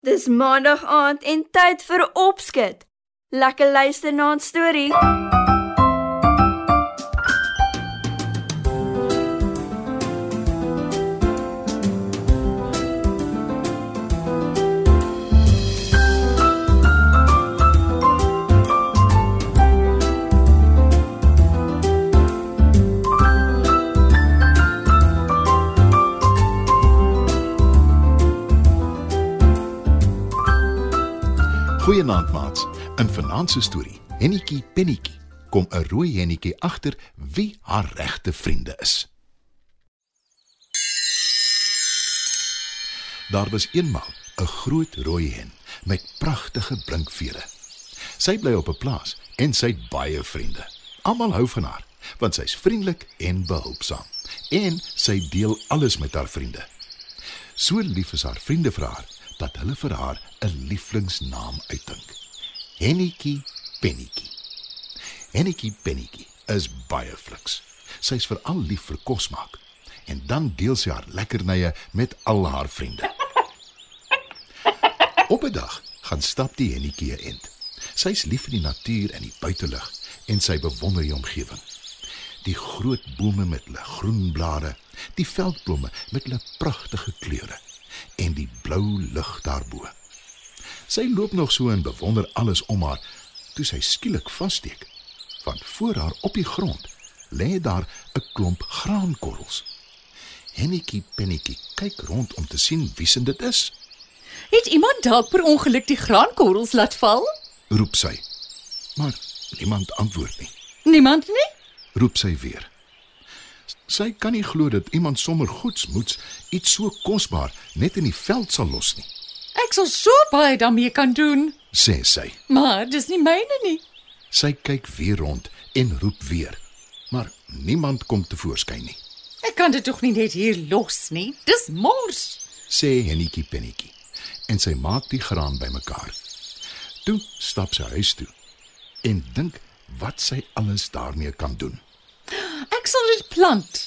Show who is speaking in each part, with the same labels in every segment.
Speaker 1: Dis maandag aand en tyd vir opskud. Lekker luister na 'n storie.
Speaker 2: In se storie, Hennetjie Pennetjie, kom 'n rooi hennetjie agter wie haar regte vriende is. Daar was eenmaal 'n groot rooi hen met pragtige blinkvere. Sy bly op 'n plaas en sy het baie vriende. Almal hou van haar want sy's vriendelik en behulpsaam en sy deel alles met haar vriende. So lief is haar vriende vir haar dat hulle vir haar 'n lieflingsnaam uitdink. Hennetjie Pennetjie. Hennetjie Pennetjie is baie fliks. Sy's veral lief vir kos maak en dan deel sy haar lekkernye met al haar vriende. Op 'n dag gaan stap die hennetjie 'n end. Sy's lief vir die natuur en die buitelug en sy bewonder die omgewing. Die groot bome met hulle groen blare, die veldblomme met hulle pragtige kleure en die blou lug daarbo. Sy loop nog so en bewonder alles om haar toe sy skielik vassteek. Want voor haar op die grond lê daar 'n klomp graankorrels. Hennetjie Pennetjie kyk rond om te sien wie se dit is.
Speaker 3: Het iemand dalk per ongeluk die graankorrels laat val?
Speaker 2: Roep sy. Maar niemand antwoord nie.
Speaker 3: Niemand nie?
Speaker 2: Roep sy weer. Sy kan nie glo dat iemand sommer goedsmoeds iets so kosbaar net in die veld sal los nie,
Speaker 3: Ek sal so baie daarmee kan doen,
Speaker 2: sê sy.
Speaker 3: maar dis nie myne nie.
Speaker 2: Sy kyk weer rond en roep weer. Maar niemand kom tevoorskyn nie,
Speaker 3: Ek kan dit tog nie net hier los nie. Dis mors.
Speaker 2: sê Hennetjie Pennetjie. En sy maak die graan bymekaar. Toe stap sy huis toe en dink wat sy alles daarmee kan doen.
Speaker 3: Ek sal dit plant.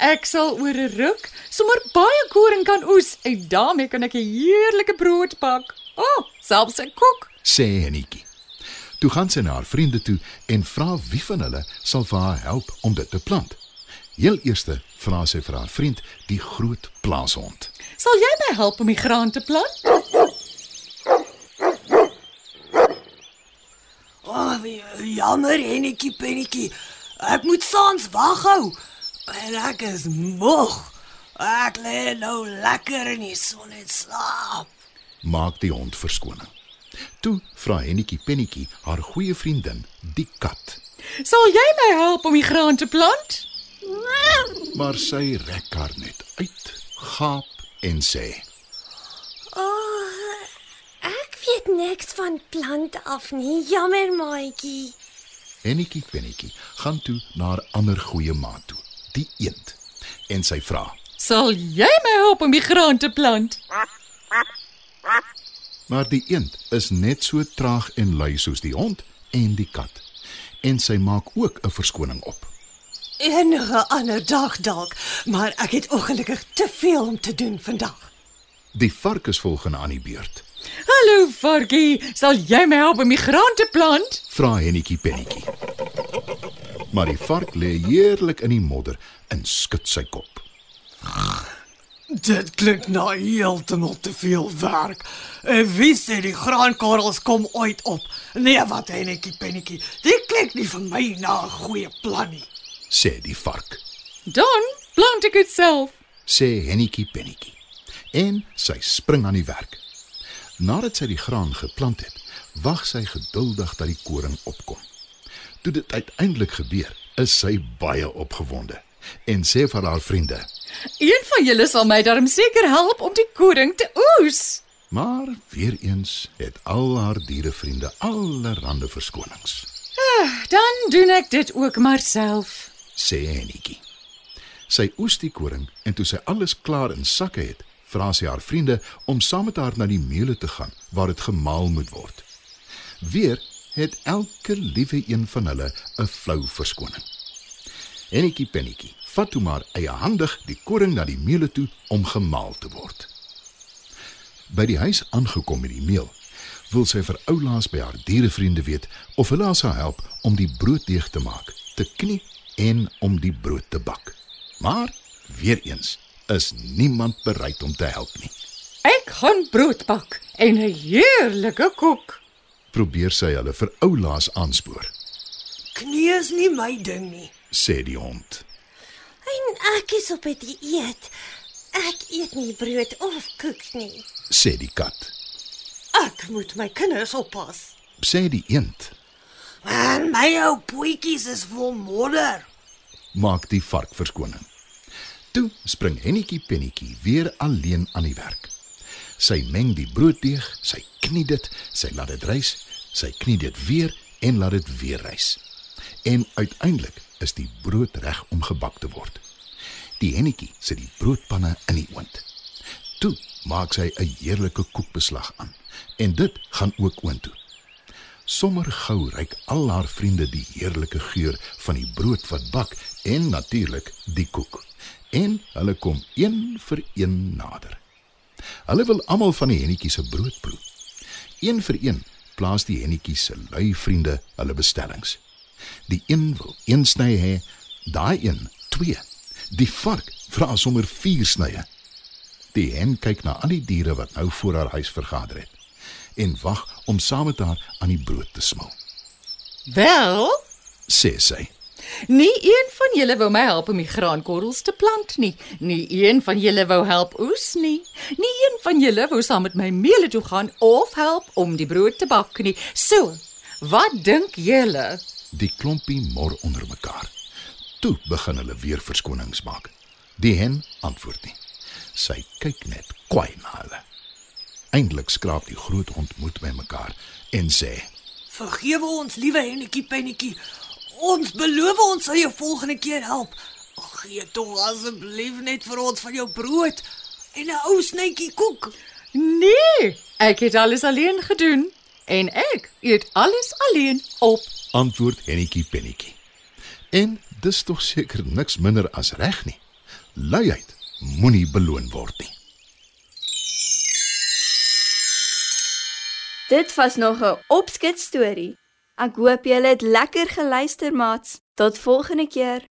Speaker 3: Ek sal oor 'n ruk sommer baie koring kan oes en daarmee kan ek 'n heerlike brood bak. O, oh, selfs 'n koek.
Speaker 2: sê Hennetjie. Toe gaan sy na haar vriende toe en vra wie van hulle sal vir haar help om dit te plant. Heel eerste vra sy vir haar vriend, die groot plaashond.
Speaker 3: Sal jy my help om die graan te plant?
Speaker 4: O, oh, jammer Hennetjie Pennetjie. Ek moet saans wag hou. En ek is moeg. Ek lê nou lekker in die son en slaap.
Speaker 2: Maak die hond verskoning. Toe vra Hennetjie Pennetjie haar goeie vriendin, die kat.
Speaker 3: Sal jy my help om die graan te plant?
Speaker 2: Maar sy rek haar net uit, gaap en sê:
Speaker 5: O, oh, ek weet niks van plante af nie. Jammer, maatjie.
Speaker 2: Hennetjie Pennetjie gaan toe na haar ander goeie maat toe, die eend. En sy vra:
Speaker 3: Sal jy my help om die graan te plant?
Speaker 2: Maar die eend is net so traag en lui soos die hond en die kat. En sy maak ook 'n verskoning op.
Speaker 4: Enige ander dag dalk, maar ek het ongelukkig te veel om te doen vandag.
Speaker 2: Die vark is volgende aan die beurt.
Speaker 3: Hallo varkie, sal jy my help om die graan te plant?
Speaker 2: Vra Hennetjie Pennetjie. Maar die vark lê heerlik in die modder en skud sy kop.
Speaker 4: Dit klink na heeltemal te veel werk. En wie sê die graankorrels kom ooit op? Nee, wat Hennetjie Pennetjie. Dit klink nie vir my na 'n goeie plan nie.
Speaker 2: sê die vark.
Speaker 3: Dan plant ek dit self.
Speaker 2: Sê Hennetjie Pennetjie. En sy spring aan die werk. Nadat sy die graan geplant het, wag sy geduldig dat die koring opkom. Toe dit uiteindelik gebeur, is sy baie opgewonde en sê vir haar vriende:
Speaker 3: Een van julle sal my darm seker help om die koring te oes.
Speaker 2: Maar weer eens het al haar dierevriende allerlei verskonings,
Speaker 3: Dan doen ek dit ook maar self.
Speaker 2: sê Hennetjie. Sy oes die koring en toe sy alles klaar in sakke het, vra sy haar vriende om saam met haar na die meule te gaan waar dit gemaal moet word. Weer het elke liewe een van hulle 'n flou verskoning. Hennetjie Pennetjie vat toe maar eiehandig die koring na die meule toe om gemaal te word. By die huis aangekom met die meel, wil sy vir oulaas by haar dierevriende weet of hulle haar sal help om die brooddeeg te maak, te knie en om die brood te bak. Maar weer eens is niemand bereid om te help nie.
Speaker 3: Ek gaan brood bak en 'n heerlike koek.
Speaker 2: Probeer sy hulle vir oulaas aanspoor,
Speaker 4: Knie is nie my ding nie.
Speaker 2: sê die hond.
Speaker 5: En ek is op 'n dieet. Ek eet nie brood of koek nie.
Speaker 2: Sê die kat.
Speaker 4: Ek moet my kinders oppas.
Speaker 2: Sê die eend.
Speaker 4: Man, my ou poetjies is vol modder.
Speaker 2: Maak die vark verskoning. Toe spring Hennetjie Pennetjie weer alleen aan die werk. Sy meng die brooddeeg, sy knie dit, sy laat dit rys, sy knie dit weer en laat dit weer rys. En uiteindelik is die brood reg om gebak te word. Die hennetjie sit die broodpanne in die oond. Toe maak sy 'n heerlike koekbeslag aan en dit gaan ook oontoe. Sommer gou ryk al haar vriende die heerlike geur van die brood wat bak en natuurlik die koek. En hulle kom een vir een nader. Hulle wil almal van die hennetjie se brood proe. Een vir een plaas die hennetjie se lui vriende hulle bestellings. Die een wil een sny hê, daai een twee. Die vark vra sommer vier snye. Die hen kyk na al die diere wat nou voor haar huis vergader het en wag om saam met haar aan die brood te smil.
Speaker 3: Wel,
Speaker 2: Sê sy.
Speaker 3: Nie een van julle wou my help om die graankorrels te plant nie. Nie een van julle wou help oes nie. Nie een van julle wou saam met my meele toe gaan of help om die brood te bak nie. So, wat dink julle?
Speaker 2: Die klompie mor onder mekaar. Toe begin hulle weer verskonings maak. Die hen antwoord nie. Sy kyk net kwaai na hulle. Eindelik skraap die groot hond moed by mekaar en sê:
Speaker 4: Vergewe ons, liewe Hennetjie Pennetjie. Ons beloof ons sal jou volgende keer help. Gee tog asseblief net vir ons van jou brood en 'n ou snytjie koek.
Speaker 3: Nee, ek het alles alleen gedoen en ek eet alles alleen op.
Speaker 2: Antwoord Hennetjie Pennetjie. En dis tog seker niks minder as reg nie. Luiheid moenie beloon word nie.
Speaker 1: Dit was nog 'n opskit storie. Ek hoop julle het lekker geluister, maats. Tot volgende keer.